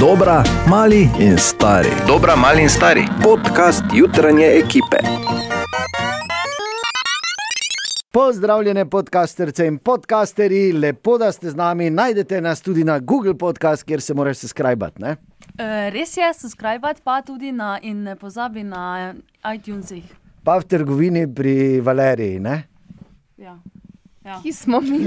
Dobra, mali in stari. Dobra, mali in stari. Podcast jutranje ekipe. Pozdravljene podcasterce in podcasteri, lepo, da ste z nami. Najdete nas tudi na Google Podcast, kjer se moraš subskrbati. Uh, res je, subscribe pa tudi na in ne pozabi na iTunesih. Pa v trgovini pri Valeriji. Ne? Ja. Ja. Ki smo mi,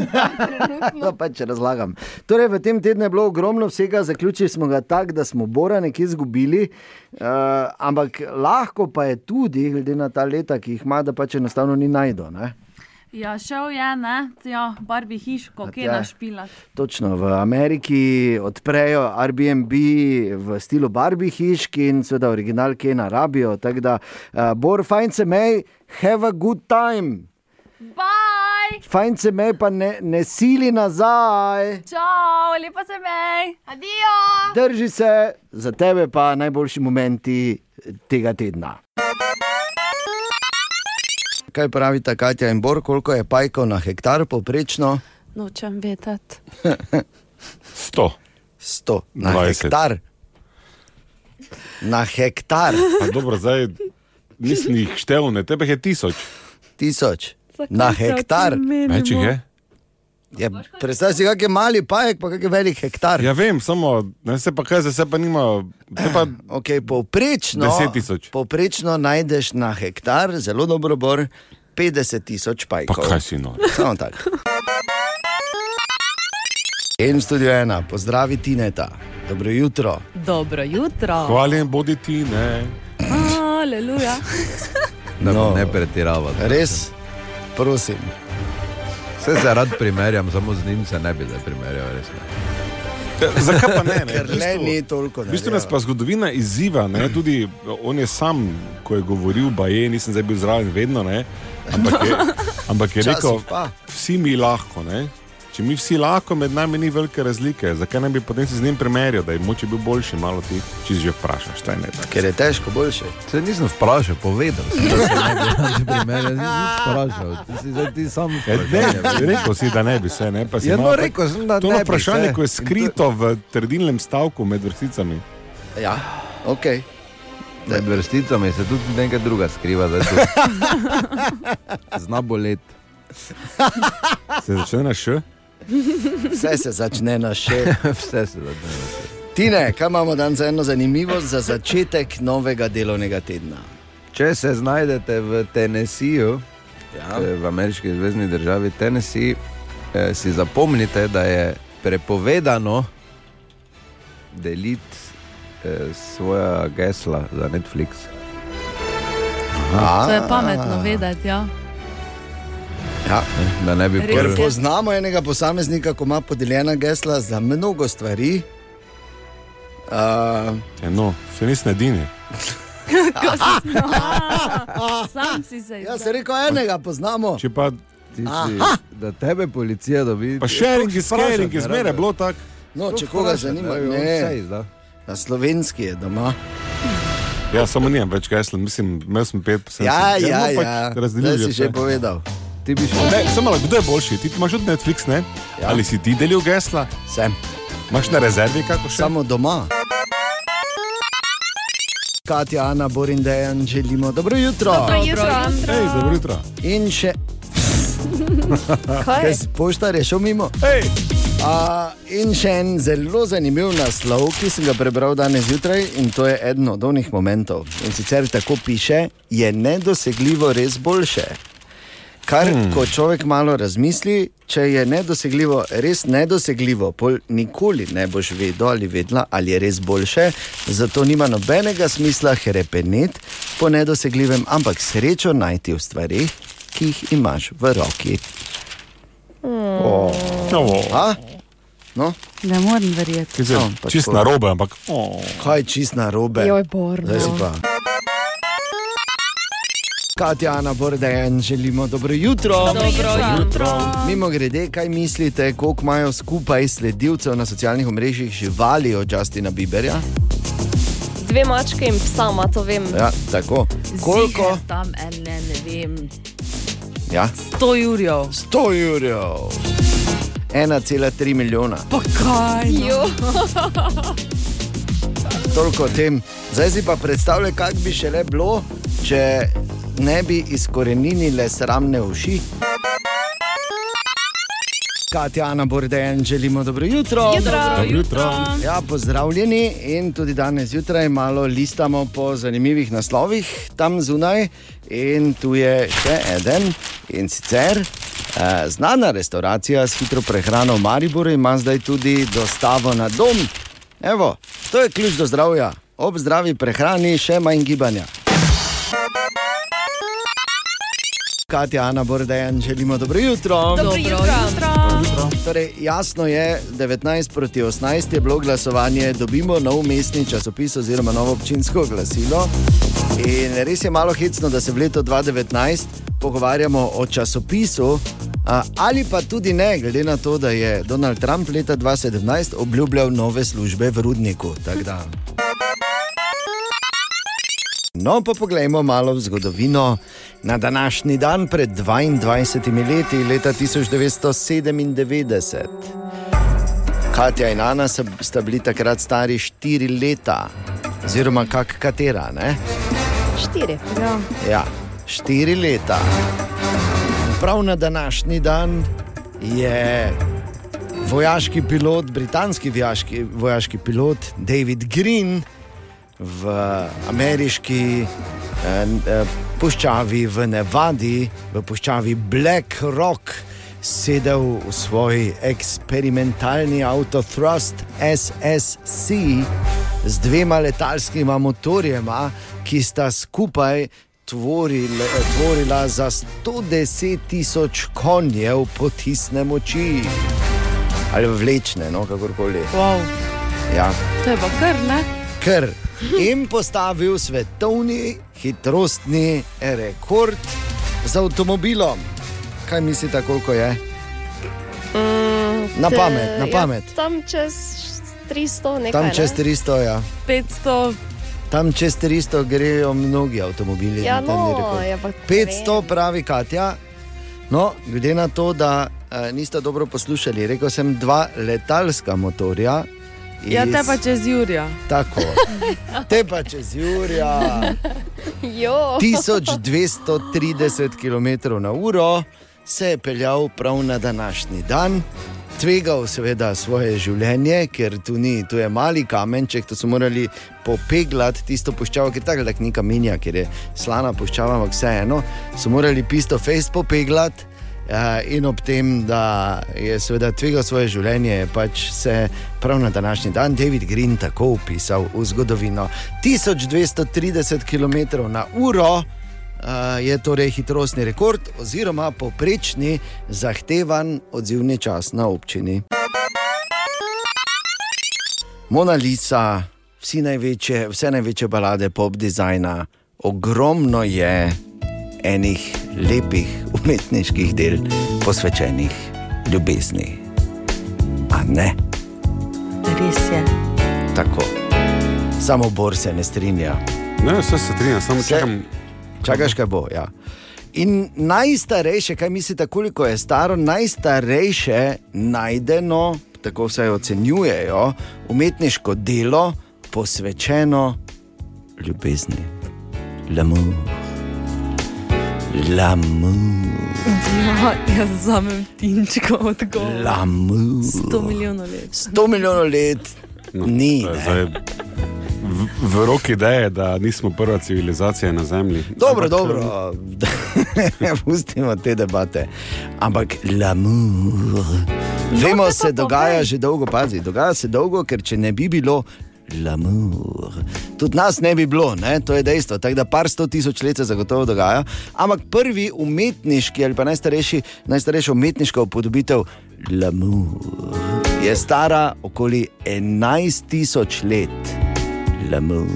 No, pa če razlagam. Torej, v tem tednu je bilo ogromno vsega, zaključili smo ga tako, da smo Bora nekje izgubili, uh, ampak lahko pa je tudi, glede na ta leta, ki jih ima, da pač enostavno ni najdo. Ne? ja, šel je, ne, ja, barvi hiško, kje ja. našpilat. Točno v Ameriki odprejo Airbnb v stilu Barbie hiški in seveda original, ki je na rabijo. Tako da, uh, Bor, fajn se mej, have a good time. Bye! Fajn se mej, pa ne, ne sili nazaj. Čau, lepo se mej! adijo. Drži se, za tebe pa najboljši momenti tega tedna. Kaj pravita Katja in Bor, koliko je pajkov na hektar poprečno? Nočem vedeti. 100. 100 na 20. hektar. Na hektar, Pa dobro, zdaj nisem jih štel, ne tebe je tisoč. tisoč. Na hektar. Več jih je? Ja, Predstavljaj si, kak je mali pajek, pa kak je velik hektar. Ja, vem, samo ne se pa kaj, se pa nima. Pa, Okay, povprečno, 10 tisoč. povprečno najdeš na hektar, zelo dobro bor, 50 tisoč pa pajkov. kaj si no. Samo tako. In studio ena, pozdravi Tineta, dobro jutro. Dobro jutro. Hvaljen bodi ti, ne. Aleluja. Da No. ne pretiravate. Res, prosim. Vse se rad primerjam, samo z njim se ne bi zdaj primerjal. Res, ne. Ja, Zakaj pa ne? ne? Ker V le bistvu- ni toliko. V bistvu nas pa zgodovina izziva, ne? tudi on je sam, ko je govoril, ba je, nisem zdaj bil zraven vedno, ne? ampak je, ampak je rekel, vsi mi lahko. Ne? Če mi vsi lahko, med nami ni velike razlike, zakaj ne bi potem se z njim primerjal, da je moče bil boljši, malo ti, če že vprašaš, šta je ne. Ker je težko boljše. Se nisem vprašal, povedal sem, da se ne bi primerjal. Nisem vprašal, ti si zdaj ti sam vprašal. ne, rekel si, da ne bi se. Ne, pa si Ja, no, malo- rekel sem, da To ne je bi vprašanje, se. ko je In to- skrito v trdilnem stavku med vrsticami. Ja, ok. Med vrsticami se tudi nekaj druga skriva, zna boleti. Se začne na š? Vse se začne na še. Vse se začne. Tine, kaj imamo danes za eno zanimivost za začetek novega delovnega tedna? Če se znajdete v Tennesseeju, Ja. eh, v ameriški zvezdni državi Tennessee, eh, si zapomnite, da je prepovedano deliti eh, svoja gesla za Netflix. A, To je pametno vedeti, ja. Ja. Da ne bi Ker je. poznamo enega posameznika, ko ima podeljena gesla za mnogo stvari. Uh, Ja, no, se nisem edini. Sam si se jaz sem rekel, enega poznamo. Če pa, Ti si, da tebe policija dobi. pa sharing is Sploh caring, vprašati ne izmere rabijo. bilo tako. No, če koga zanima, rabijo, on vse ne. izda. Na slovenski je doma. Ja, samo nimam več gesla, mislim, imel sem pet, sem Ja, sem, ja, no, pač ja. razdelil Zdaj si že povedal. Ti bi šel. Ne, samo malo, kdo je boljši? Ti imaš tudi Netflix, ne? Ja. Ali si ti delil gesla? Sem. Imaš na rezervi kako še? Samo doma. Katja, Ana, Borin, Dejan, želimo dobro jutro. Dobro jutro. Ej, dobro jutro. In še, Kaj? poštar je šel mimo. Ej, A, in še en zelo zanimiv naslov, ki sem ga prebral danes zjutraj, in to je eden od onih momentov. In sicer tako piše: je nedosegljivo res boljše. Kar, hmm. ko človek malo razmisli, če je nedosegljivo, res nedosegljivo, pol nikoli ne boš vedel ali vedela, ali je res boljše. Zato nima nobenega smisla hrepeneti po nedosegljivem, ampak srečo najti v stvarih, ki jih imaš v roki. oh, A? No, Ne morem verjeti. No, čist na robe, ampak. Oh. kaj čist na robe. Joj, Borno. Zdaj si pa. Katja, Ana, Bordejan, želimo dobro jutro. Dobro jutro. Mimo grede, kaj mislite, koliko imajo skupaj sledilcev na socialnih omrežjih živali od Justina Bieberja? Dve mačke in psa, ima to vem. Ja, tako. Koliko? Ziher Tam ene, ne vem. Ja, 100 jurjev. 100 jurjev. 1,3 milijona. Pa kaj? No? Jo. toliko o tem. Zdaj si pa predstavljaj, kako bi še le bilo, če ne bi izkoreninile sramne uši. Katjana Borden, želimo dobro jutro. Dobro jutro. Ja, pozdravljeni in tudi danes zjutraj malo listamo po zanimivih naslovih tam zunaj. In tu je še eden in sicer eh, znana restauracija s hitro prehrano v Mariboru ima zdaj tudi dostavo na dom. Evo, to je ključ do zdravja. Ob zdravi prehrani še manj gibanja. Katja, Ana Borden, želimo dobro jutro. Dobro jutro. Torej, jasno je, 19 proti 18 je bilo glasovanje, dobimo nov mestni časopis oziroma novo občinsko glasilo. In res je malo hecno, da se v letu 2019 pogovarjamo o časopisu, ali pa tudi ne, glede na to, da je Donald Trump leta 2017 obljubljal nove službe v Rudniku. tako da. No, pa poglejmo malo v zgodovino. Na današnji dan pred 22 leti, leta 1997, Katja in Ana sta- bili takrat stari 4 leta, oziroma kak katera, ne? Štiri. Ja, 4 leta. Prav na današnji dan je vojaški pilot, britanski vojaški, vojaški pilot David Green v ameriški eh, eh, puščavi v Nevadi, v puščavi Black Rock, sedel v svoj eksperimentalni Autothrust SSC z dvema letalskima motorjema, ki sta skupaj tvorila, tvorila za 110 tisoč konjev potisne moči. Ali vlečne, no, kakorkoli. Wow. Ja. To je pa kar ne. Ker in postavil svetovni hitrostni rekord z avtomobilom. Kaj mislite, koliko je? Mm, Na pamet, na pamet. Ja, tam čez 300 nekaj. Tam čez ne? 300, ja. 500. Tam čez 300 grejo mnogi avtomobili. Ja, no, rekord. je pa 500 pravi Katja. No, glede na to, da uh, niste dobro poslušali, rekel sem dva letalska motorja. Ja, te iz- pa čez Jurija. Tako, te pa čez Jurija. Jo. 1230 km na uro se je peljal prav na današnji dan. Tvegal seveda svoje življenje, ker tu ni, tu je mali kamenček, tu so morali popeglati tisto puščavo, ker tako ni kamenja, ker je slana puščava, ampak vseeno so morali pisto face popeglati. Ja, in ob tem, da je seveda tvegal svoje življenje, je pač se prav na današnji dan David Green tako upisal v zgodovino. 1230 km na uro uh, je torej hitrostni rekord, oziroma poprečni zahtevan odzivni čas na občini. Mona Lisa, največje, vse največje balade pop dizajna, ogromno je enih lepih umetniških del, posvečenih ljubezni. A ne, Res je. tako. Samo Bor se ne strinja. Ne, vse se strinjam, samo Vse- čakam. Čakaš, kaj bo. Ja. In najstarejše, kaj mislite, koliko je staro, najstarejše najdeno, tako vsaj ocenjujejo, umetniško delo posvečeno ljubezni. L'amour. L'amour. Ja, jaz zamem tinčko odgovor. L'amour. 100 milijonov let. 100 milijonov let No, ni. zdaj V, v roki ideje, da nismo prva civilizacija na Zemlji. Dobro, Ampak, dobro, pustimo te debate. Ampak l'amour. Vemo, se dogaja že dolgo, pazi, dogaja se dolgo, ker če ne bi bilo l'amour, tudi nas ne bi bilo, ne? to je dejstvo. Tako da par sto tisoč let se zagotovo dogaja. Ampak prvi umetniški ali pa najstarejši, najstarejša umetniška upodobitev l'amour je stara okoli 11 tisoč let. L'amour.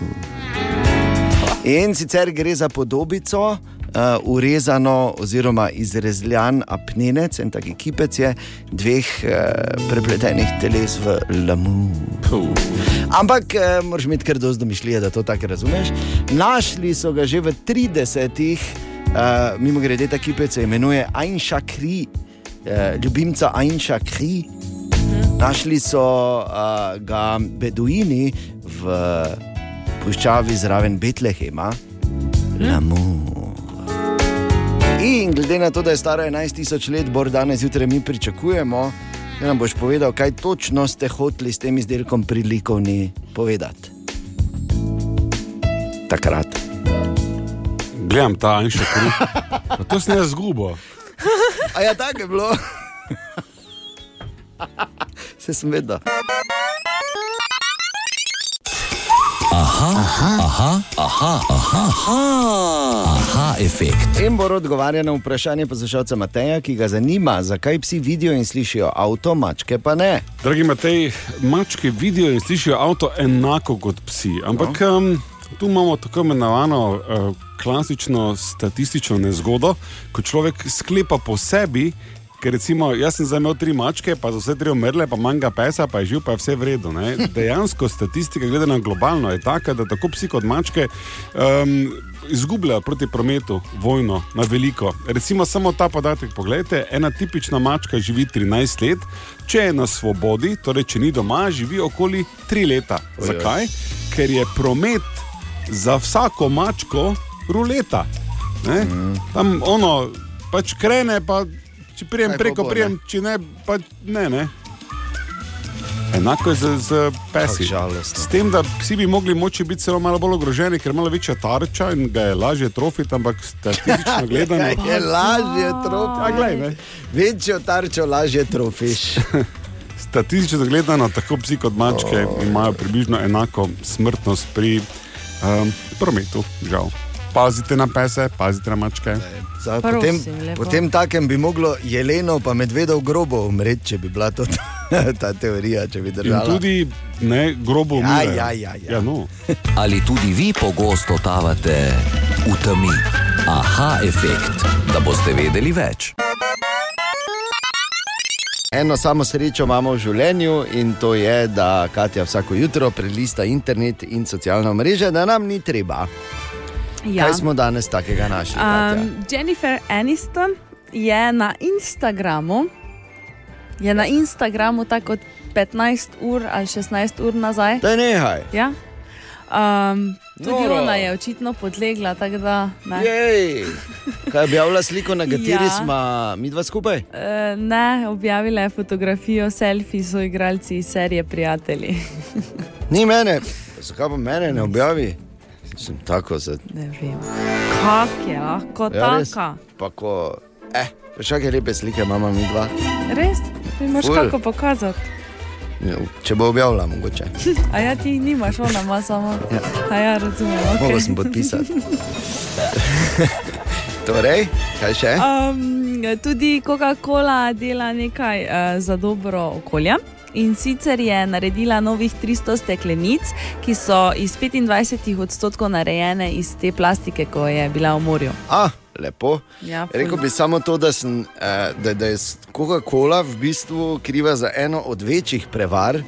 In sicer gre za podobico, uh, urezano oziroma izrezljan apnenec, en tak kipec je dveh uh, prepletenih teles v lamu. Puh. Ampak uh, moraš imeti kar dosto domišljije, da to tako razumeš. Našli so ga že v 30-ih, uh, mimo grede ta kipec se imenuje Ainša Kri, uh, ljubimca Ainša Kri. Našli so uh, ga beduini v puščavi zraven Betlehema, Lamu. In glede na to, da je staro 11 tisoč let, bor danes zjutraj mi pričakujemo, da nam boš povedal, kaj točno ste hoteli s tem izdelkom prilikovni povedati. Takrat. Gledam ta Anša kri. Pa To sem jaz zgubo. A ja, tako je bilo. Se sem vedel. Aha, efekt. Embor odgovarja na vprašanje poslušalca Mateja, ki ga zanima, zakaj psi vidijo in slišijo avto, mačke pa ne. Dragi Matej, mačke vidijo in slišijo avto enako kot psi. Ampak No. um, tu imamo tako imenovano uh, klasično statistično nezgodo, ko človek sklepa po sebi. Ker recimo, jaz sem zdaj imel tri mačke, pa so vse tri umrle, pa manjka pesa, pa je živ, pa je vse v redu. Ne? Dejansko statistika, gledana globalno, je taka, da tako psi kot mačke um, izgubljajo proti prometu vojno na veliko. Recimo samo ta podatek, pogledajte, ena tipična mačka živi 13 let, če je na svobodi, torej če ni doma, živi okoli 3 leta. Ojoj. Zakaj? Ker je promet za vsako mačko ruleta. Ne? Tam ono pač krene, pa če prijem Kaj preko, bo, prijem, če ne, pa ne. ne. Enako je z, z pesi. Žalostno. S tem, da psi bi mogli moči biti celo malo bolj ogroženi, ker ima večja tarča in ga je lažje trofiti, ampak statistično gledano. Je lažje ne. Večjo tarčo lažje trofiš. Statistično gledano, tako psi kot mačke imajo približno enako smrtnost pri um, prometu, žal. Pazite na pese, pazite na mačke. Prosim, potem, lepo. potem takem bi moglo jeleno pa medvedov grobo umreti, če bi bila to ta teorija, če bi In držala. tudi ne grobo Ja, umirajo. ja, ja, ja. ja no. Ali tudi vi pogosto tavate v temi? Aha, efekt, da boste vedeli več. Eno samo srečo imamo v življenju in to je, da Katja vsako jutro prelista internet in socialna mreža, da nam ni treba. Ja. Kaj smo danes takega našli? Um, Jennifer Aniston je na Instagramu, je na Instagramu tako kot 15 ur ali 16 ur nazaj. Da nehaj. Ja? Um, tudi Noro. ona je očitno podlegla, tako da. Jej. Kaj je objavila sliko, na kateri Ja. smo mi dva skupaj? Uh, ne, objavila je fotografijo selfie so igralci iz serije Prijatelji. Ni mene, zakaj pa mene ne objavi? Sem tako za. Ne vem. Kak je lahko Ja, taka? Pa ko, eh, veš, kakšne lepe slike imamo mi dva. Res? Ti imaš Ful. kako pokazati. Ja, Če bo objavila, mogoče. A ja, ti nimaš, ona ima samo. Ja. A ja, razumem. Mogoče Okay. sem podpisati. torej, kaj še? Um, tudi Coca-Cola dela nekaj uh, za dobro okolje. In sicer je naredila novih 300 steklenic, ki so iz 25 odstotkov narejene iz te plastike, ko je bila v morju. A, lepo. Ja, ful. Rekel bi samo to, da, sem, eh, da, da je Coca-Cola v bistvu kriva za eno od večjih prevar,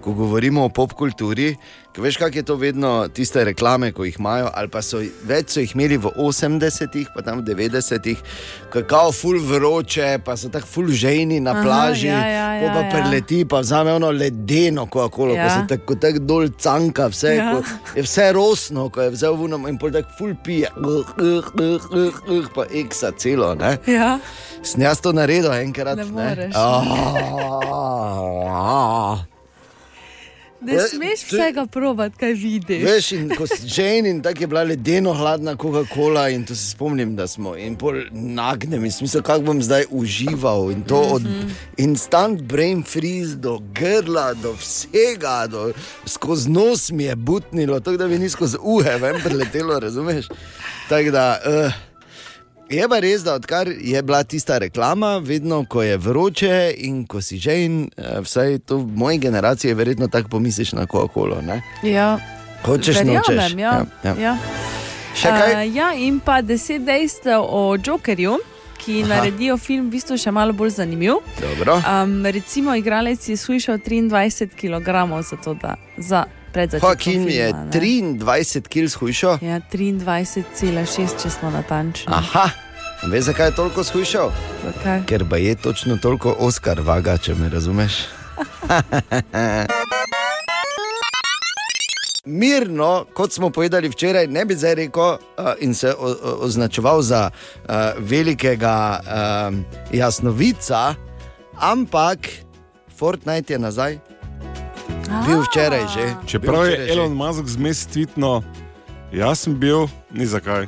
ko govorimo o popkulturi. Ker Veš, kako je to vedno tiste reklame, ko jih imajo, ali pa so več so jih imeli v 80-ih, pa tam v 90-ih, kako ful vroče, pa so tako ful žejni na Aha, plaži, ja, ja, ko ja, pa ja. preleti, pa vzame ono ledeno Coca-Colo, ja. ko Ja. se tako, tako dol canka, vse, Ja. ja. je vse rosno, ko je vzel vuno in pol tako ful pije, uh, uh, uh, uh, uh, pa eksa celo. Ne? Ja, Sem jaz to naredil enkrat. Ne moreš. Ah, ne smeš vsega provat, kaj vidiš. Veš, in ko si žen in tako je bila ledeno hladna Coca-Cola in to se spomnim, da smo in pol nagnem in smisel, kako bom zdaj užival in to od instant brain freeze do grla, do vsega, do, skozi nos mi je butnilo, tako da mi ni skozi uhe ven preletelo, razumeš? Tako da. Uh, Je pa res, da odkar je bila tista reklama, vedno ko je vroče in ko si že in eh, vsaj to v moji generaciji, verjetno tako pomisliš na Coca-Colo. Ja, Hočeš nočeš. verjamem. Ja. Ja, ja. Ja. Uh, ja, in pa deset dejstev o Jokerju, ki. Aha. naredijo film v bistvu še malo bolj zanimiv. Dobro. Um, recimo, igralec je slišal 23 kg za to, da za predzačetkom Joaquin je filma, ne. 23 kg shujšal. Ja, 23,6, če smo natančni. Aha, veš zakaj je toliko shujšal? Zakaj? Ker pa je točno toliko Oskar vaga, če me razumeš. Mirno, kot smo povedali včeraj, ne bi zdaj rekel uh, in se o, o, označeval za uh, velikega uh, jasnovica, ampak Fortnite je nazaj. Bil včeraj že. Čeprav je včeraj že. Elon Musk zmes tvitno, jaz sem bil, ni zakaj.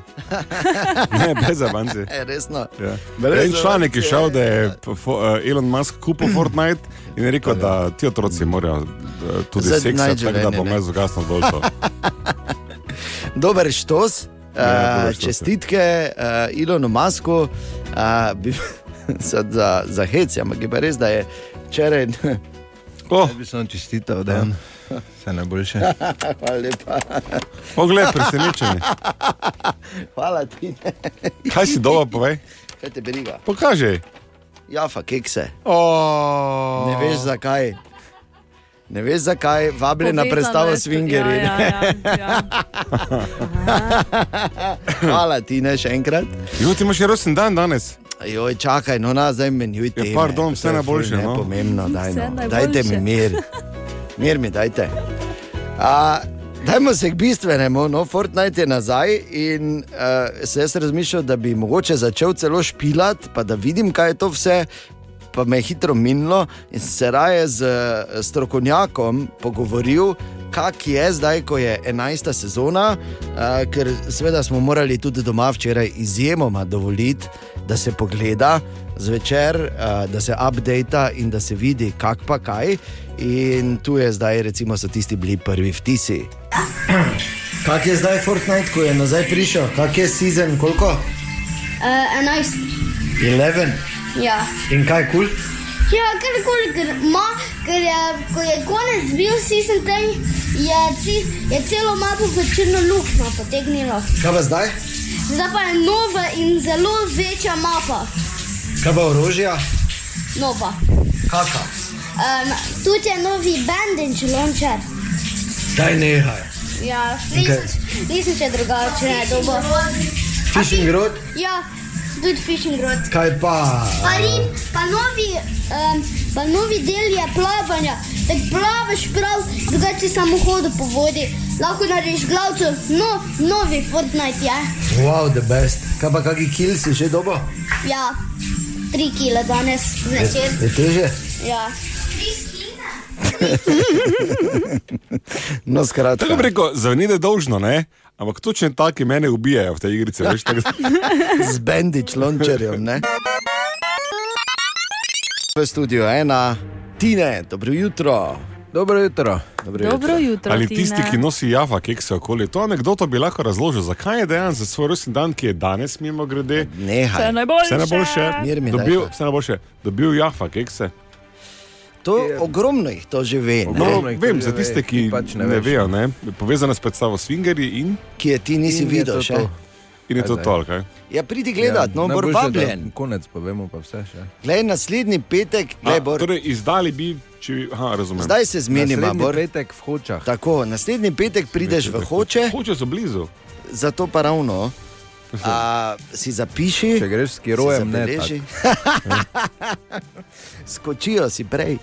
ne, brez abanci. E, resno. Ja. Brez En članek je šel, da je fo- eh, Elon Musk kupil Fortnite in je rekel, da ti otroci morajo eh, tudi seksati, tako da bom jaz ugasnil dol to. Dober štos. Ja, Uh, čestitke uh, Ilonu Masku, uh, bi, za, za hec, ampak je pa res, da je včeraj. Oh, Ne bi samo čestital, da je vse najboljše. Hvala lepa. poglej, presenečen. Hvala ti, ne. Kaj si doma, povej? kaj te briga. Pokaži. Jafa, kekse. Oh. Ne veš zakaj. Ne veš zakaj, vabljen na Povezano predstavo je s- Swingeri. Ja, ja, ja, ja. Hvala ti, ne še enkrat. Jo, ti imaš še rosen dan danes. Joj, čakaj, no, na, zdaj menjuj Ja, te. pardon, vse najboljše, no. Pomembno, daj, no. dajte mi mir. Mir mi dajte. A, dajmo se k bistvenemu. No, Fortnite je nazaj in uh, se jaz razmišljal, da bi mogoče začel celo špilati, pa da vidim, kaj je to vse. Pa me je hitro minilo in se raje z eh, strokovnjakom pogovoril, kak je zdaj, ko je 11. sezona, uh, ker seveda smo morali tudi doma včeraj izjemoma dovoliti, da se pogleda zvečer, uh, da se updata in da se vidi, kak pa kaj. In tu je zdaj, recimo, so tisti bili prvi vtisi. Kak je zdaj Fortnite, ko je nazaj prišel? Kak je sezon, koliko? Uh, 11. 11. Ja. In kaj kul? Cool? Ja, karkoli, ker, ima, ker je, ko je konec bil season ten, je, je celo mapo v črno luknjo potegnilo. Kaj pa zdaj? Zdaj pa je nova in zelo večja mapa. Kaj pa orožja? Nova. Kaka? Um, tudi je novi bandage launcher. Daj nehaj. Ja, nisem, nisem še drugače dobo. Fishing rod? Ja, tudi fishing rod. Kaj pa? Pa, rim, pa, novi, um, pa novi del je plavanja. Tako plavaš prav, drugače samo hodil po vodi. Lahko narediš glavco, no, novi Fortnite je. Wow, the best. Kaj pa kaki kill si že dobo? Ja, tri kile danes zvečer. Je teže? Ja. No, skratka. Tako bi rekel, zavnide dolžno, ne? Ampak točno taki mene ubijajo v tej igrici. Veš, tako, Z bandič lončerjem, ne? V studiu ena, Tine, dobro jutro. Dobro jutro. Dobro Dobro jutro. ali Tine. tisti, ki nosi java, kekse okoli. To anekdoto bi lahko razložil, zakaj je dejansko za svoj rojstni dan, ki je danes mimo grede. Vse najboljše. Vse najboljše. Dobil, vse najboljše. Dobil java, kekse. To ogromno jih to že ve, No, vem, za tiste, ki ki pač ne ne, vejo, ne? povezano s predstavo Swingerji in, ki je ti nisi In je videl še. to. In je to Kaj to. ali kaj? Ja, pridi gledat, no, bor najboljše, da vabljen. Konec pa vemo pa vse še. Glej, naslednji petek, glej, bor. Torej, izdali bi, če bi. Aha, razumem. Zdaj se zmenimo, Naslednji bor. petek v Hočah. Tako, naslednji petek prideš v hoče, Hoče so blizu. zato pa ravno. A, si zapiši, Če greš s kirojem, si ne. tako. Skočijo si prej.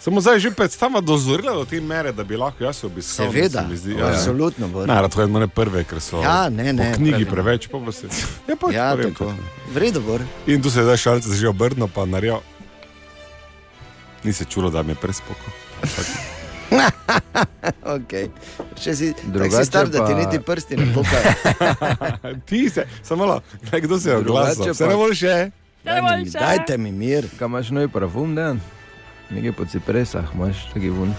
Samo zdaj je že predstava dozorila do te mere, da bi lahko jaz obiskal. Seveda, se zdi, ja. absolutno. Bor. Ne, to je moje prve, ker so Ja, ne, ne, po knjigi pravim. preveč. Pa pa se, ja, pač Ja, povem tako. to. V redu, bor. In tu se je zdaj šalce že obrnil, pa narejal. Ni se čulo, da mi je prespoko. Okay. Še si si star, da ti pa- niti prsti ne pokajo. Ti se, samo malo, gledaj, kdo se je oglasil. Vse pa- najboljše. Daj mi- Dajte mi mir. Kaj imaš novi parfum, dan? Nekaj po cipresah imaš, taki vun.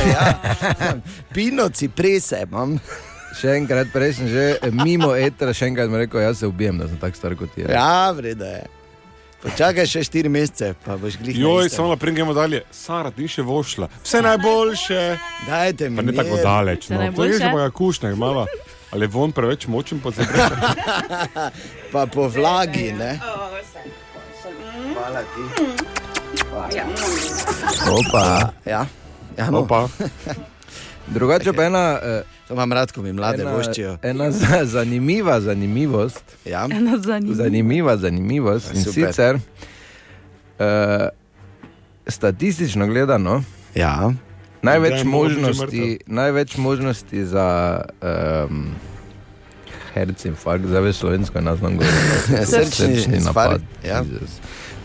Pino ciprese imam. Še enkrat, prej sem že mimo etra, še enkrat mi rekel, jaz se ubijem, da sem tako star kot ti. Ja, vreda je. Počakaj še štiri mesece, pa boš glih. na Joj, samo naprej gremo dalje. Sara, ti še vošla. Vse najboljše. Dajte mi Pa ne tako daleč. No. To je že pa kušnja, malo. Ali je von preveč močen po sebi? Pa po vlagi, ne? Hvala ti. Opa. Ja, ja no. Opa. Drugače pa ena, eh, To imam rad, ko mi mlade ena, voščijo. ena za- zanimiva zanimivost. Ja. Ena zanimiva. Zanimiva zanimivost. In Super. sicer uh, statistično gledano, Ja. največ možnosti, največ možnosti za um, herc infarkt, zdaj veš slovensko, ne znam govoriti. Srčni infarkt, ja. Jezus.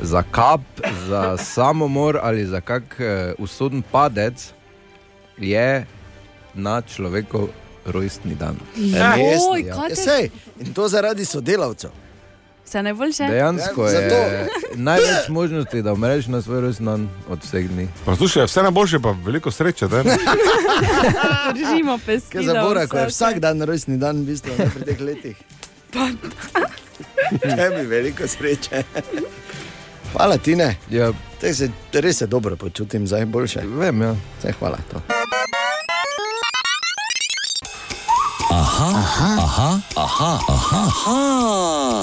Za kap, za samomor ali za kak uh, usoden padec je na človekov rojstni dan. Resno, Oj, ja. kaj Ja, te- sej, in to zaradi sodelavcev. Vse najboljše. Dejansko Ja, je največ možnosti, da umreš na svoj rojstni dan od vseh dni. Poslušaj, vse najboljše, pa veliko sreče. Držimo pesti. Kaj za Bora, ko je vsak dan rojstni dan, v bistvu, ne, pri teh letih. Tebi veliko sreče. Hvala ti, ne. Ja, Te se res se dobro počutim, zdaj boljše. vem, ja. Vse hvala. To. Aha, aha, aha, aha,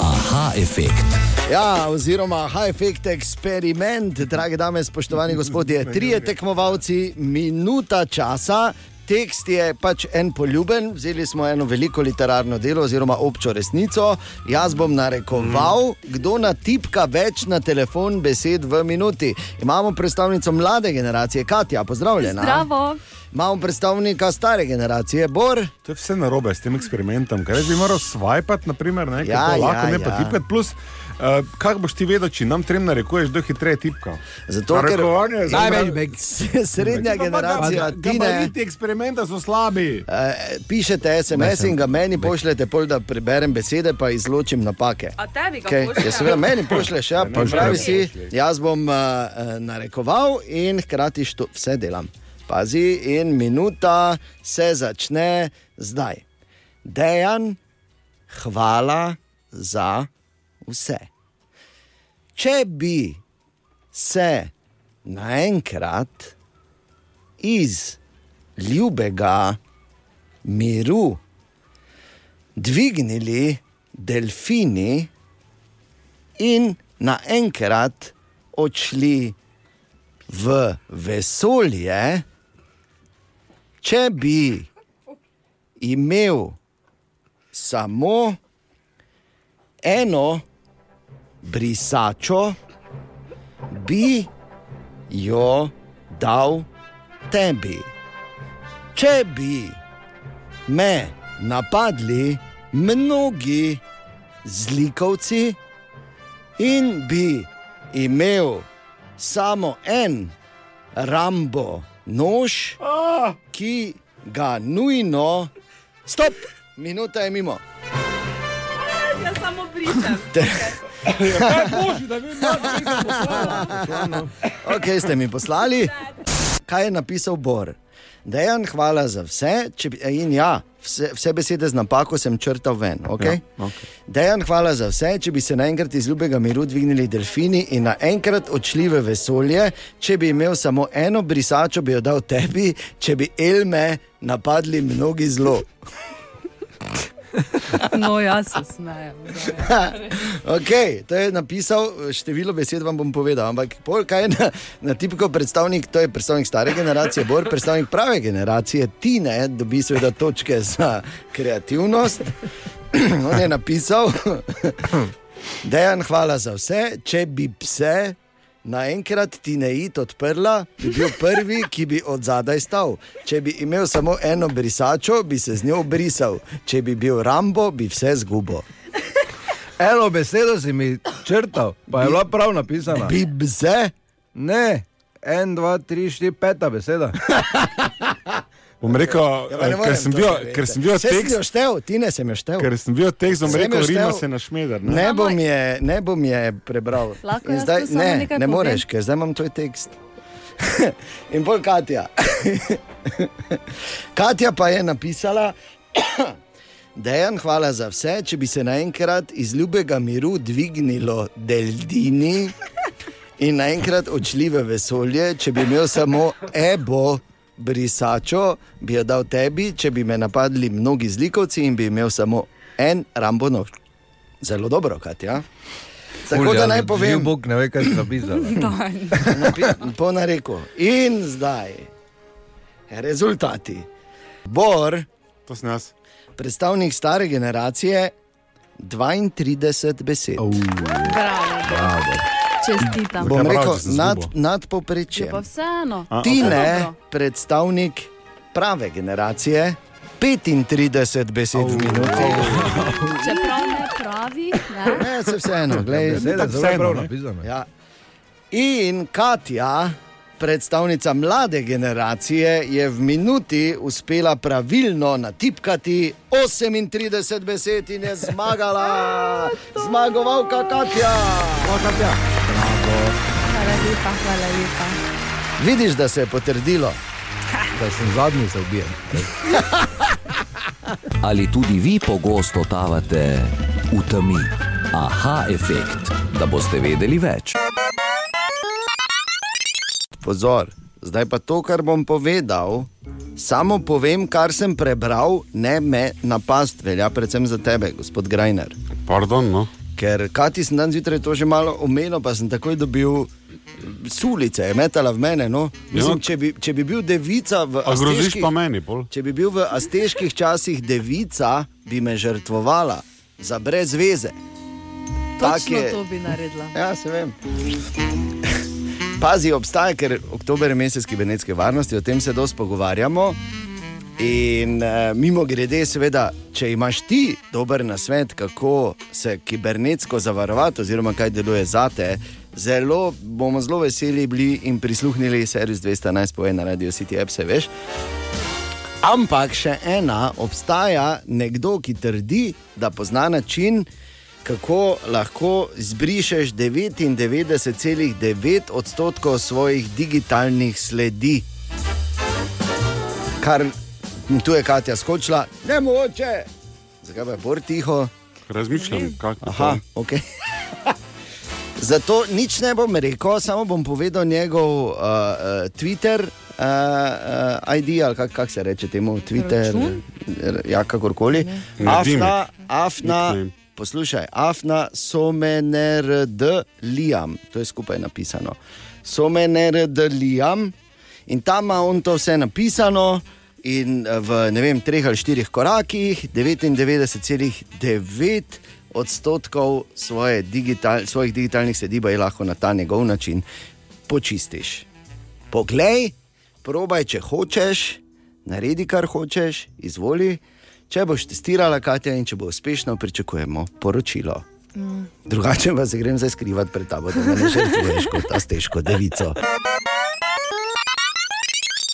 aha, efekt. Ja, oziroma High Effect eksperiment, drage dame, spoštovani gospodje, trije tekmovalci, minuta časa. Tekst je pač en poljuben, vzeli smo eno veliko literarno delo, oziroma občo resnico. Jaz bom narekoval, kdo natipka več na telefon besed v minuti. Imamo predstavnico mlade generacije, Katja, pozdravljena. Zdravo. Imamo predstavnika stare generacije, Bor. To je vse narobe s tem eksperimentom, ker bi moral swipati, naprimer, ne, Ja, ja, lahko ja, ne pa ja. tipkati. Plus, uh, kako boš ti vedel, če nam trem narekuješ, da hitreje tipka? Zato, ker je Največ srednja generacija, ti ne. Gabariti eksperimenta so slabi. Eh, pišete SMS in ga meni pošljete, pol, da preberem besede, pa izločim napake. A tebi ga Okay. pošlje? Ja, seveda, meni pošlješ, ja, pa pravi si, jaz bom uh, narekoval in hkrati što, vse delam. Pazi, in minuta se začne zdaj. Dejan, hvala za vse. Če bi se naenkrat iz ljubega miru dvignili delfini in naenkrat odšli v vesolje, če bi imel samo eno brisačo, bi jo dal tebi. Če bi me napadli mnogi zlikovci in bi imel samo en Rambo nož, ki ga nujno, stop, minuta je mimo. Jaz samo pričam. Ok, ste mi poslali. Kaj je napisal Bor? Dejan, hvala za vse. Če in ja, vse, vse besede z napako sem črtal ven. Okay? Ja, okej. Dejan, hvala za vse. Če bi se naenkrat iz ljubega miru dvignili delfini in naenkrat odšli v vesolje, če bi imel samo eno brisačo, bi jo dal tebi, če bi Elme napadli mnogi zlo. No, jaz se smejem. Okay, to je napisal, število besed vam bom povedal. Ampak, pol, kaj je na, na tipko predstavnik, to je predstavnik stare generacije, bolj predstavnik prave generacije, ti ne, dobi seveda točke za kreativnost. On je napisal, Dejan, hvala za vse. Če bi pse naenkrat ti ne it odprla, bi bil prvi, ki bi od zadaj stal. Če bi imel samo eno brisačo, bi se z njo brisal. Če bi bil Rambo, bi vse zgubo. Eno besedo si mi črtal, pa je bila prav napisana. Bi bze. Ne, en, dva, tri, štiri, peta beseda. Bom rekel, Ja, ker sem bil, verjeti. ker sem bil Saj sem jo tekst, štel, ti ne sem jo štel. ker sem bil tekst, bom rekel, rima se na šmeder. Ne? Ne bom, je, ne bom je prebral. Lahko zdaj, ne, ne povem? moreš, ker zdaj imam tvoj tekst. In bolj Katja. Katja pa je napisala, Dejan, hvala za vse. Če bi se naenkrat iz ljubega miru dvignilo delfini in naenkrat odšli v vesolje, če bi imel samo ebo. Brisačo bi jo dal tebi, če bi me napadli mnogi zlikovci in bi imel samo en rambo nož. Zelo dobro, Katja. Tako da naj povem, Bog ne ve, kaj si napisal. napi- po nareku. In zdaj, rezultati. Bor, To sem jaz. predstavnik stare generacije, 32 besed. Bravo. Čestitam. Bom rekel, nad, nad Je poprečjem. pa vseeno. Ti ne, predstavnik prave generacije, 35 besed v minuti. Čeprav ne pravi, ne? Ne, se vseeno, gledaj. Besede tako vseeno, prav ne? napisane. Ja. In Katja, predstavnica mlade generacije, je v minuti uspela pravilno natipkati 38 besed in je zmagala. Zmagovalka Katja. Hvala lepa, hvala lepa. Vidiš, da se je potrdilo. Da sem zadnji, se ubijem. Ali tudi vi pogosto totavate v temi? Aha, efekt, da boste vedeli več. Pozor, zdaj pa to, kar bom povedal. Samo povem, kar sem prebral, ne me napast, velja predvsem za tebe, gospod Grajner. Pardon, no. Ker Kati sem dan zjutraj to že malo omenil, pa sem takoj dobil sulice, je metala v mene. No. Mislim, Ja. če, bi, če bi bil devica v A groziš azteških, pa meni, pol? če bi bil v azteških časih devica, bi me žrtvovala za brez veze. Tak Točno je- to bi naredila. Ja, se vem. Pazi, obstaja, ker oktober je mesec kibernetske varnosti, o tem se dosti pogovarjamo. In uh, mimo grede, seveda, če imaš ti dober nasvet, kako se kibernetsko zavarovati, oziroma kaj deluje za te, zelo bomo zelo veseli bili in prisluhnili servis 211 po ena radio City App, se veš. Ampak še ena, obstaja nekdo, ki trdi, da pozna način, kako lahko zbrišeš 99,9 odstotkov svojih digitalnih sledi. Kar tu je Katja skočila, ne moče. Zakaj pa je bor tiho? Razmišljam, kako. Aha, ok. Zato nič ne bom rekel, samo bom povedal njegov uh, uh, Twitter. Uh, uh, ID ali kako kak se reče temu, Twitter, Račun? Ja, kakorkoli. Afna, afna, poslušaj, afna, somenerd liam, to je skupaj napisano. Somenerd liam in tam ima on to vse napisano. In eh, v ne vem, treh ali štirih korakih, 99,9 odstotkov svoje digital, svojih digitalnih sledi pa je lahko na ta njegov način počistiš. Poglej, probaj, če hočeš, naredi kar hočeš, izvoli. Če boš testirala, Katja, in če bo uspešno, pričakujemo poročilo. Mm. Drugače pa se grem zdaj skrivati pred tabo, da me ne žrtvuješ kot ta težko devico.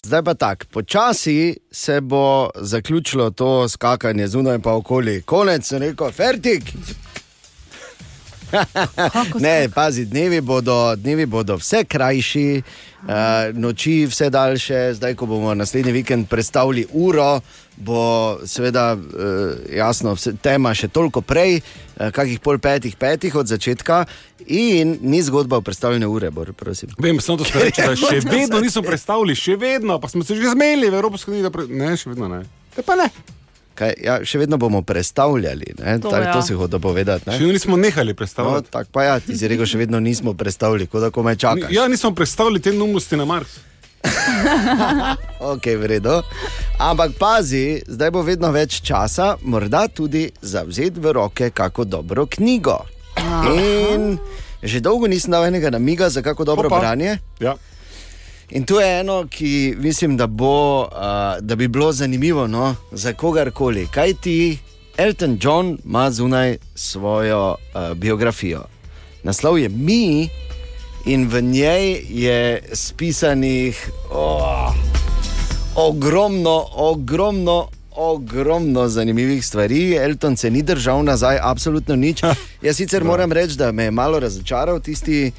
Zdaj pa tako, počasi se bo zaključilo to skakanje zunaj pa okoli. Konec, rekel, fertik. Ne, pazi, dnevi bodo, dnevi bodo vse krajši, uh, noči vse daljše. Zdaj, ko bomo naslednji vikend predstavili uro, bo seveda uh, jasno, vse, tema še toliko prej, uh, kakih pol petih, petih od začetka. In ni zgodba o predstavljanju ure, bor, prosim. Vem, samo to ste reči, da še vedno niso predstavili, še vedno, pa smo se že zmeli v Evropski uniji, da pre... ne, še vedno ne. Te pa ne. Kaj, ja, še vedno bomo predstavljali, ne? To to, ja. to si hotel povedati. Še Ne? vedno nismo nehali No, predstavljati. tako pa ja, ti si rekel, še vedno nismo predstavljali, kot da komaj čakaš. Ja, nismo predstavili te neumnosti na Mars. Ok, v redu. Ampak pazi, zdaj bo vedno več časa, morda tudi zavzeti v roke kako dobro knjigo. In že dolgo nisem dal enega namiga za kako dobro Opa. branje. Ja. In tu je eno, ki mislim, da, bo, uh, da bi bilo zanimivo no, za kogarkoli. Kaj ti, Elton John ima zunaj svojo uh, biografijo. Naslov je Mi, in v njej je spisanih oh, ogromno, ogromno. Ogromno zanimivih stvari, Elton se ni držal nazaj, absolutno nič. Jaz sicer moram reči, da me je malo razočaral tisti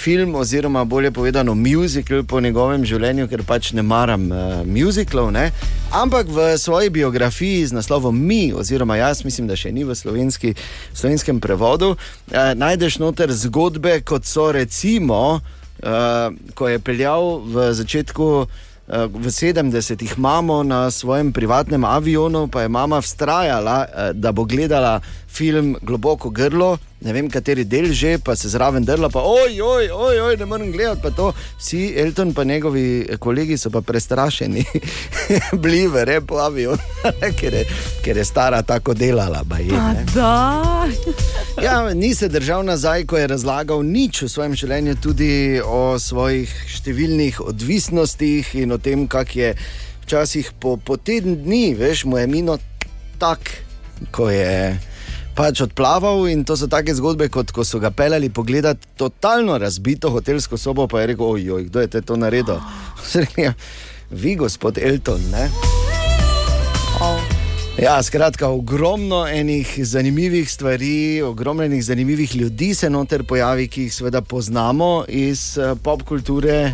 film, oziroma bolje povedano, musical po njegovem življenju, ker pač ne maram uh, muziklov. Ne? Ampak v svoji biografiji z naslovom Mi, oziroma jaz mislim, da še ni v slovenski, slovenskem prevodu, uh, najdeš noter zgodbe, kot so recimo, uh, ko je peljal v začetku. Eh, V 70-ih mamo na svojem privatnem avionu, pa je mama vztrajala, eh, da bo gledala film Globoko grlo, ne vem kateri del že, pa se zraven drla, pa oj, oj, oj, oj ne morem gledati. Pa to vsi, Elton in njegovi kolegi so pa prestrašeni, bili v repu avion, ker, je- ker je stara tako delala. da. Ja, ni se držal nazaj, ko je razlagal nič v svojem življenju, tudi o svojih številnih odvisnostih in o tem, kako je včasih po, po teden dni, veš, mu je mino tako, ko je pač odplaval. In to so take zgodbe, kot ko so ga peljali pogledati totalno razbito hotelsko sobo, pa je rekel: ojoj, kdo je te to naredil? "Ja, Vi, gospod Elton, ne? Ja, skratka, ogromno enih zanimivih stvari, ogromno enih zanimivih ljudi se noter pojavi, ki jih seveda poznamo iz uh, pop kulture.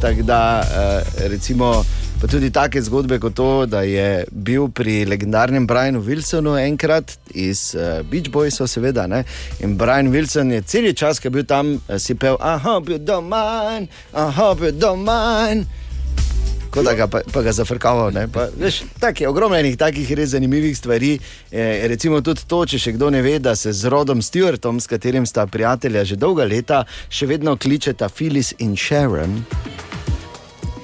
Tako da, uh, recimo, pa tudi take zgodbe kot to, da je bil pri legendarnem Brianu Wilsonu enkrat iz uh, Beach Boysov, seveda. Ne, in Brian Wilson je cel čas, ki je bil tam, uh, si pel, ah, bil doma, ah, bil doma. Kot da ga pa, pa ga zafrkava. Tako je ogromno enih takih res zanimivih stvari. E, recimo tudi to, če še kdo ne ve, da se z Rodom Stewartom, s katerim sta prijatelja že dolga leta, še vedno kličeta Phyllis in Sharon.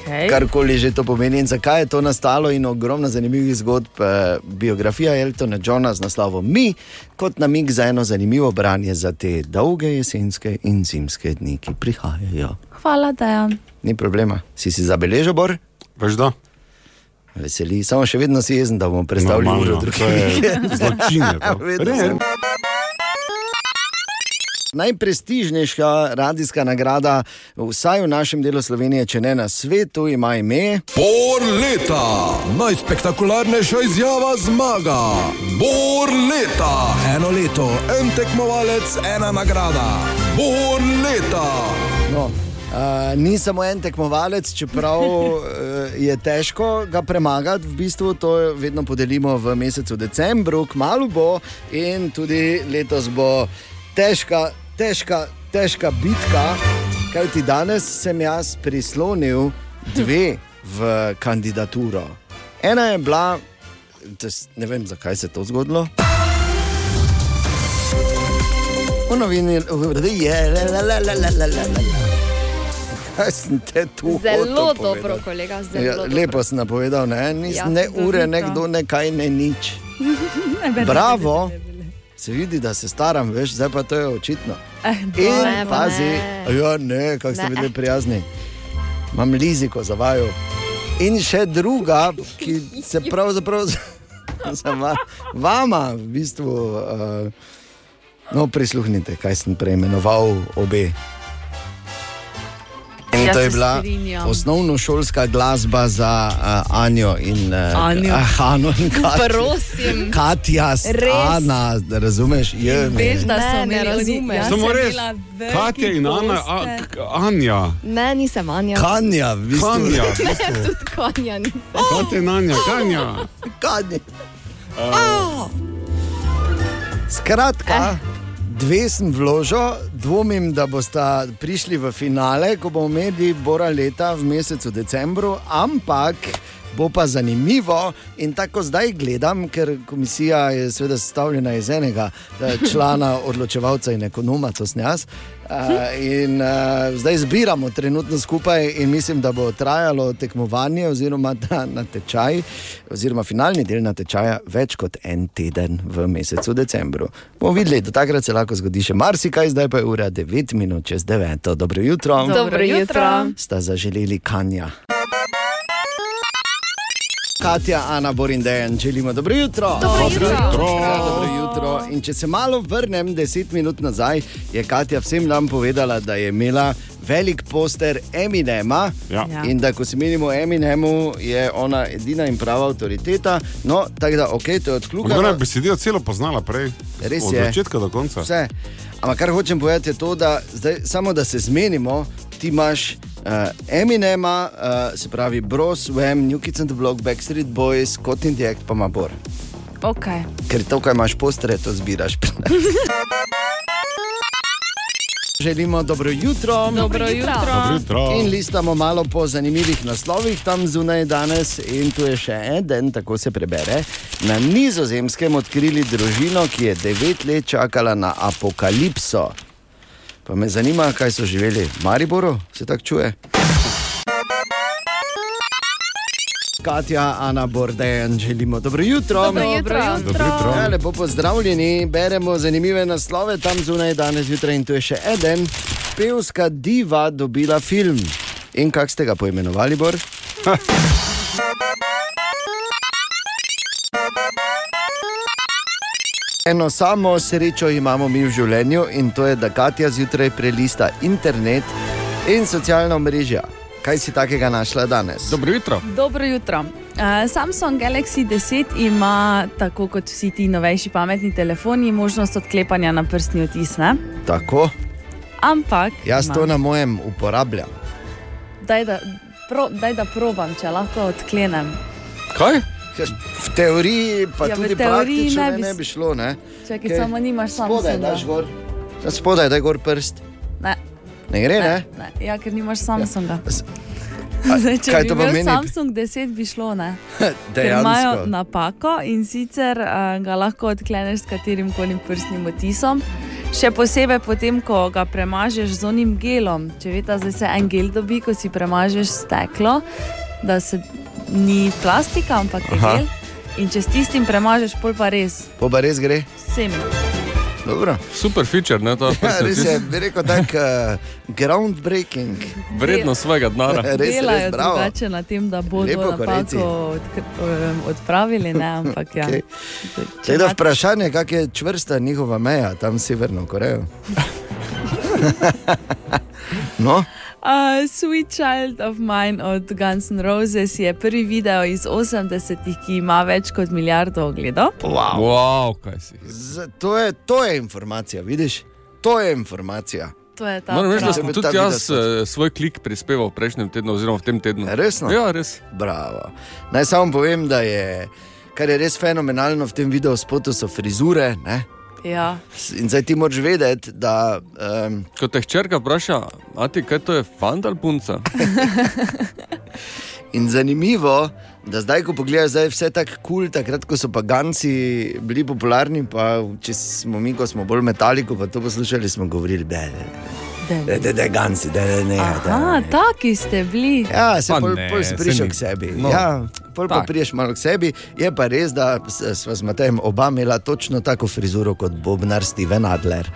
Okay. Karkoli že to pomeni in zakaj je to nastalo, in ogromno zanimivih zgodb. eh, Biografija Eltona Johna z naslovom Mi, kot namig za eno zanimivo branje za te dolge jesenske in zimske dni, ki prihajajo. Hvala, Dejan. Ni problema, si si zabeležil, Bor? Veš da? Veseli, samo še vedno si jezen, da bomo predstavili Normalno, uro to je Najprestižnejša radijska nagrada, vsaj v našem delu Slovenije, če ne na svetu, ima ime. Bor leta, najspektakularnejša izjava zmaga. Bor leta, eno leto, en tekmovalec, ena nagrada. Bor leta. No, Uh, ni samo en tekmovalec, čeprav uh, je težko ga premagati. V bistvu to vedno podelimo v mesecu decembru, kmalo bo in tudi letos bo težka, težka, težka bitka, kajti danes sem jaz prislonil dve v kandidaturo. Ena je bila, ne vem zakaj se je to zgodilo. V novini je bilo. Zelo dobro, kolega. Ja, zelo ja, dobro. lepo si napovedal, ne, Nis, ja, ne ure, nekdo nekaj, ne nič. ne, Bravo. Ne, ne, ne, ne se vidi, da se staram, veš, zdaj pa to je očitno. Eh, In Ne, pa pazi, ne. ja, ne, kako ste bili prijazni. Imam liziko za vaju. In še druga, ki se pravzaprav za va- vama, v bistvu, uh, no, prisluhnite, kaj sem preimenoval obe. In Jaz to je se bila strinjam. osnovnošolska glasba za uh, Anjo in uh, Anjo. Uh, Ano in Katjo. Prosim. Katja. Ana, da razumeš? Je, Veš, da Ne, so ne razumem. jaz Samo res, Katja in Ana, a, k- Anja. Ne, nisem Anja. Kanja, v bistvu. Kanja, bistvu. Tudi konja nisem. Katja in Anja, Kanja. Kanja. Skratka, dve sem vložil, dvomim, da boste prišli v finale, ko bomo imeli Bora leta v mesecu decembru, ampak bo pa zanimivo. In tako zdaj gledam, ker komisija je seveda sestavljena iz enega eh, člana, odločevalca in ekonoma, to sem jaz. Uh, in uh, zdaj zbiramo trenutno skupaj, in mislim, da bo trajalo tekmovanje, oziroma ta natečaj, oziroma finalni del natečaja, več kot en teden v mesecu decembru. Bomo videli, do takrat se lahko zgodi še marsikaj, zdaj pa je ura 9 minut čez 9. Dobro jutro. Dobro jutro. Sta zaželeli kanja. Katja, Ana, Borin, Dejan, želimo dobro jutro. Dobro jutro. Ja, dobro jutro. In če se malo vrnem, deset minut nazaj, je Katja vsem nam povedala, da je imela velik poster Eminema. Ja. Ja. In da, ko se menimo Eminemu, je ona edina in prava avtoriteta. No, tako da, ok, to je odkljukano. bi besedilo celo poznala prej. Res Od je. začetka do konca. Vse. Ampak kar hočem povedati, je to, da zdaj, samo da se zmenimo, ti imaš uh, Eminema, uh, se pravi Bros, Wem, New Kids and the Block, Backstreet Boys, kot Indirect, pa ima Bor. Okay. Ker to, kaj imaš postre, to zbiraš. Želimo dobro jutro. Dobro jutro. Dobro jutro. In listamo malo po zanimivih naslovih tam zunaj danes, in tu je še en, tako se prebere. Na nizozemskem odkrili družino, ki je devet let čakala na apokalipso. Pa me zanima, kaj so živeli v Mariboru, se tako čuje. Katja, Ana Borden, želimo dobro jutro. Dobro jutro. Dobro jutro. Ja, lepo pozdravljeni, beremo zanimive naslove tam zunaj danes zjutraj in tu je še en. Pevska diva dobila film. In kako ste ga poimenovali, Bor? Eno samo srečo imamo mi v življenju in to je, da Katja zjutraj prelista internet in socialna mreža. Kaj si takega našla danes? Dobro jutro. Dobro jutro. Uh, Samsung Galaxy 10 ima, tako kot vsi ti novejši pametni telefoni, možnost odklepanja na prstni odtis. Ne? Tako, Ampak, jaz ima. to na mojem uporabljam. daj, da, pro, daj da probam, če lahko odklenem. Kaj? V teoriji, pa Ja, tudi teoriji praktično ne bi ne bi šlo. Ne? Čakaj, Kaj? samo nimaš Spodaj, Samsunga. daš gor. Ja, Spodaj, da je gor prst. Ne, Ne gre, ne? ne, ne. Ja, ker nimaš Samsunga. S- Zdaj, če kaj bi to imel pomeni? Samsung 10, bi šlo. Ne? Ker imajo napako in sicer uh, ga lahko odkleneš s katerim koli prstnim otisom. Še posebej potem, ko ga premažeš z onim gelom. Če veste, da se en gel dobi, ko si premažeš steklo, da se ni plastika, ampak je Aha. gel. In če s tistim premažeš, pol pa res Po pa res gre. vsem. Dobro. Super feature, ne, to Ja, res je, bi rekel tako uh, groundbreaking. vredno svojega denara. Res, res, Delajo bravo. drugače na tem, da bodo Lepo, Korejci. napako odk- em, odpravili, ne, ampak ja. Okej. Če Seveda ima- vprašanje, kako je čvrsta njihova meja tam s Severno Korejo. no, Uh, Sweet Child of Mine od Guns N' Roses je prvi video iz 80-ih, ki ima več kot milijardo ogledov. wow. Wow. Z, to, je, to je informacija, vidiš? To je informacija. To je ta Moram reči, da sem tudi jaz eh, svoj klik prispeval v prejšnjem tednu, oziroma v tem tednu. Resno? Ja, res. Bravo. Naj samo povem, da je, kar je res fenomenalno v tem videu spotu, so frizure. Ne? Ja. In zdaj ti moraš vedeti, da um, Ko te hčerka vpraša, a ti kaj to je fant ali punca? In zanimivo, da zdaj, ko pogledaš, zdaj je vse tako kul, cool, takrat, ko so pa ganci bili popularni, pa če smo mi, ko smo bolj metali, ko pa to poslušali, smo govorili, da je Da- da je ganci, da je ne. da Aha, ne. taki ste bili. Ja, se Pa pol, ne, pol saj sprišel ni. k sebi. No. No, ja, pol pa Tak. priješ malo k sebi. Je pa res, da s- sva z Matejem oba imela točno tako frizuro kot Bobnar Steven Adler.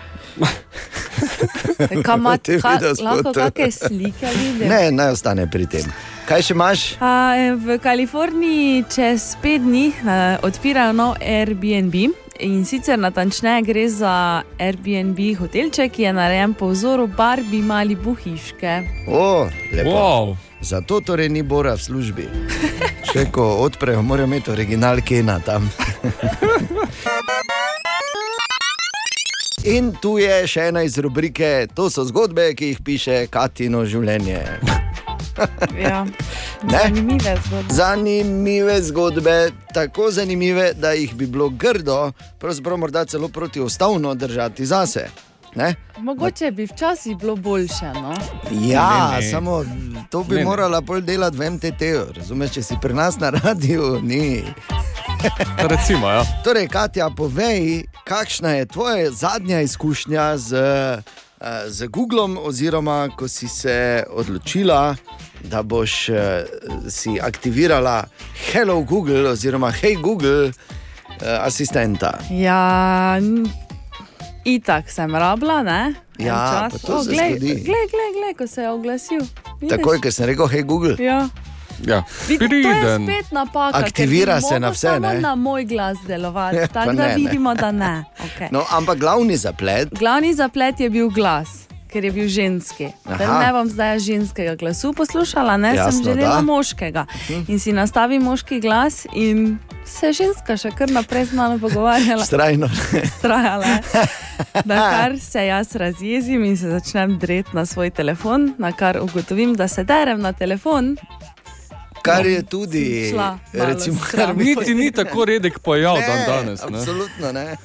Kam ima Te ka, videospotu. lahko kakšne slike vidim? Ne, naj ostane pri tem. Kaj še imaš? A, v Kaliforniji čez pet dni a, odpirajo nov Airbnb. In sicer natančneje gre za Airbnb hotelček, ki je narejen po vzoru Barbie Malibu hiške. O, lepo. Wow. Zato torej ni Bora v službi. Še ko odprejo, morajo imeti original Kena tam. In tu je še ena iz rubrike, to so zgodbe, ki jih piše Katino življenje. Ja. Ne? Zanimive zgodbe. Zanimive zgodbe, tako zanimive, da jih bi bilo grdo, pravzaprav morda celo protiustavno držati zase. Ne? Mogoče bi včasih bilo boljše. No? Ja, Ne, ne. samo to bi Ne, ne. morala pol delati v MTT-ju. Razumeš, če si pri nas na radiju, ni. Recimo, ja. Torej, Katja, povej, kakšna je tvoja zadnja izkušnja z, eh, z Googlom, oziroma ko si se odločila, da boš eh, si aktivirala Hello Google oziroma Hey Google eh, asistenta. Ja, itak sem rabila, ne? En Ja, to se glej, zgodi. glej, glej, glej, ko se je oglasil. Vidiš? Takoj, ker sem rekel Hey Google. Ja. ja. Vid, to je Priden. spet napaka. Aktivira se na vse, samo ne? na moj glas delovati, Ja, tako da ne, ne. vidimo, da ne. Okay. No, ampak glavni zaplet, Glavni zaplet je bil glas. Ker je bil ženski. Aha. Ne bom zdaj ženskega glasu poslušala, ne Jasno, sem želela da. Mhm. moškega. In si nastavi moški glas, in se ženska še kar naprej z mano pogovarjala. strajno. trajala. Da kar se jaz razjezim in se začnem dreti na svoj telefon, na kar ugotovim, da se derem na telefon. Kar je tudi, šla recimo, kar Niti ni tako redek pojav dan danes. Ne? Absolutno ne.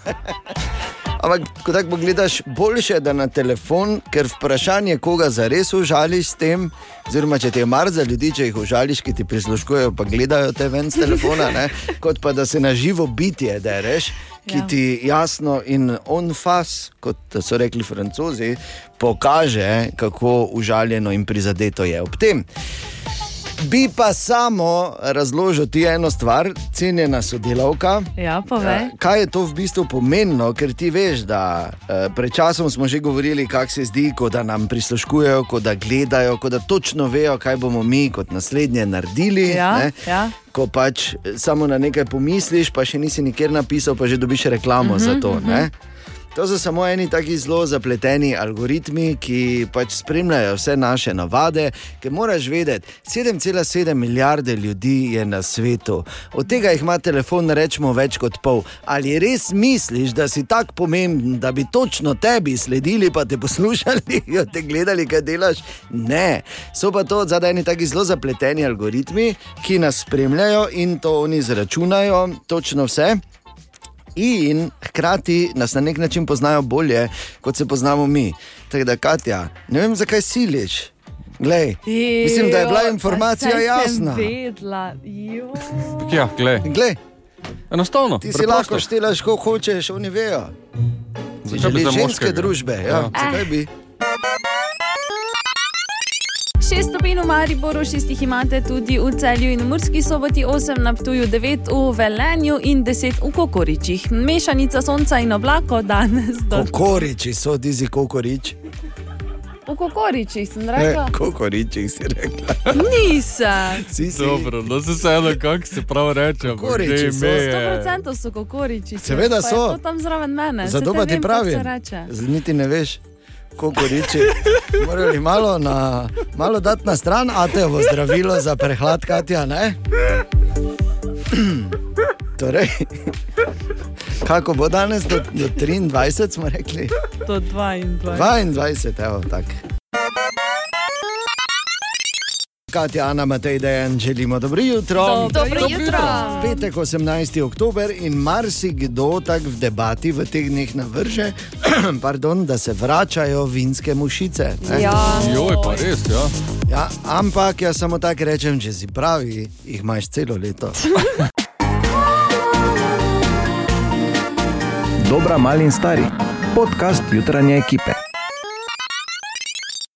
Ampak, ko tako pogledaš, boljše je, da na telefon, ker vprašanje, koga zares užališ s tem, oziroma če ti je mar za ljudi, če jih užališ, ki ti prisluškujejo, pa gledajo te ven z telefona, ne, kot pa da se na živo bitje dereš, ki Ja. ti jasno in on fas, kot so rekli francozi, pokaže, kako užaljeno in prizadeto je ob tem. Bi pa samo razložil ti eno stvar, cenjena sodelavka. Ja, povej. Eh, Kaj je to v bistvu pomenilo? Ker ti veš, da eh, pred časom smo že govorili, kako se zdi, ko da nam prisluškujejo, ko da gledajo, ko da točno vejo, kaj bomo mi kot naslednje naredili. Ja, ne. ja. Ko pač eh, samo na nekaj pomisliš, pa še nisi nikjer napisal, pa že dobiš reklamo Mhm, za to. mhm. ne. To so samo eni taki zelo zapleteni algoritmi, ki pač spremljajo vse naše navade. Ker moraš vedeti, 7,7 milijarde ljudi je na svetu, od tega jih ima telefon, rečemo, več kot pol. Ali res misliš, da si tako pomemben, da bi točno tebi sledili, pa te poslušali, jo te gledali, kaj delaš? Ne. So pa to zadaj eni taki zelo zapleteni algoritmi, ki nas spremljajo in to oni izračunajo, točno vse. In hkrati nas na nek način poznajo bolje, kot se poznamo mi. Tako da, Katja, ne vem, zakaj siliš. Glej, mislim, da je bila Ejo, informacija jasna. Jo. Ja, glej. Glej, Enostavno. ti si preprosto. lahko štelaš, ko hočeš, oni vejo. Zakaj bi za ženske družbe, ja. Ja. Zakaj bi? 6 stopinj v Mariboru, 6 jih imate tudi v Celju in v Murski soboti, 8 na Ptuju, 9 v Velenju in 10 v Kokoričih. Mešanica sonca in oblako danes do Kokoriči so, dizi kokorič. V Kokoričih sem rekla. kokoriči si rekla. Nisem. Si, si. Dobro, no se vseeno, kako se prav reče. Kokoriči so. ime je- 100% so Kokoriči. Seveda so. To tam zraven mene. Zato pa ti pravim, niti ne veš, kokoriči. Morali malo, na, malo dati na stran, a te bo zdravilo za prehlad, Katja, ne? Torej, kako bo danes do, do 23, smo rekli? Do 22. 22, evo, tako. Katja, Ana, Matej, Dejan, želimo dobro jutro. Dobro jutro. Petek 18. oktober in marsikdo tako v debati v teh dneh navrže, pardon, da se vračajo vinske mušice. ne. Ja. Joj, pa res, ja. Ja, ampak jaz samo tako rečem, če si pravi, jih imaš celo leto. Dobra, mali in stari. Podcast jutranje ekipe.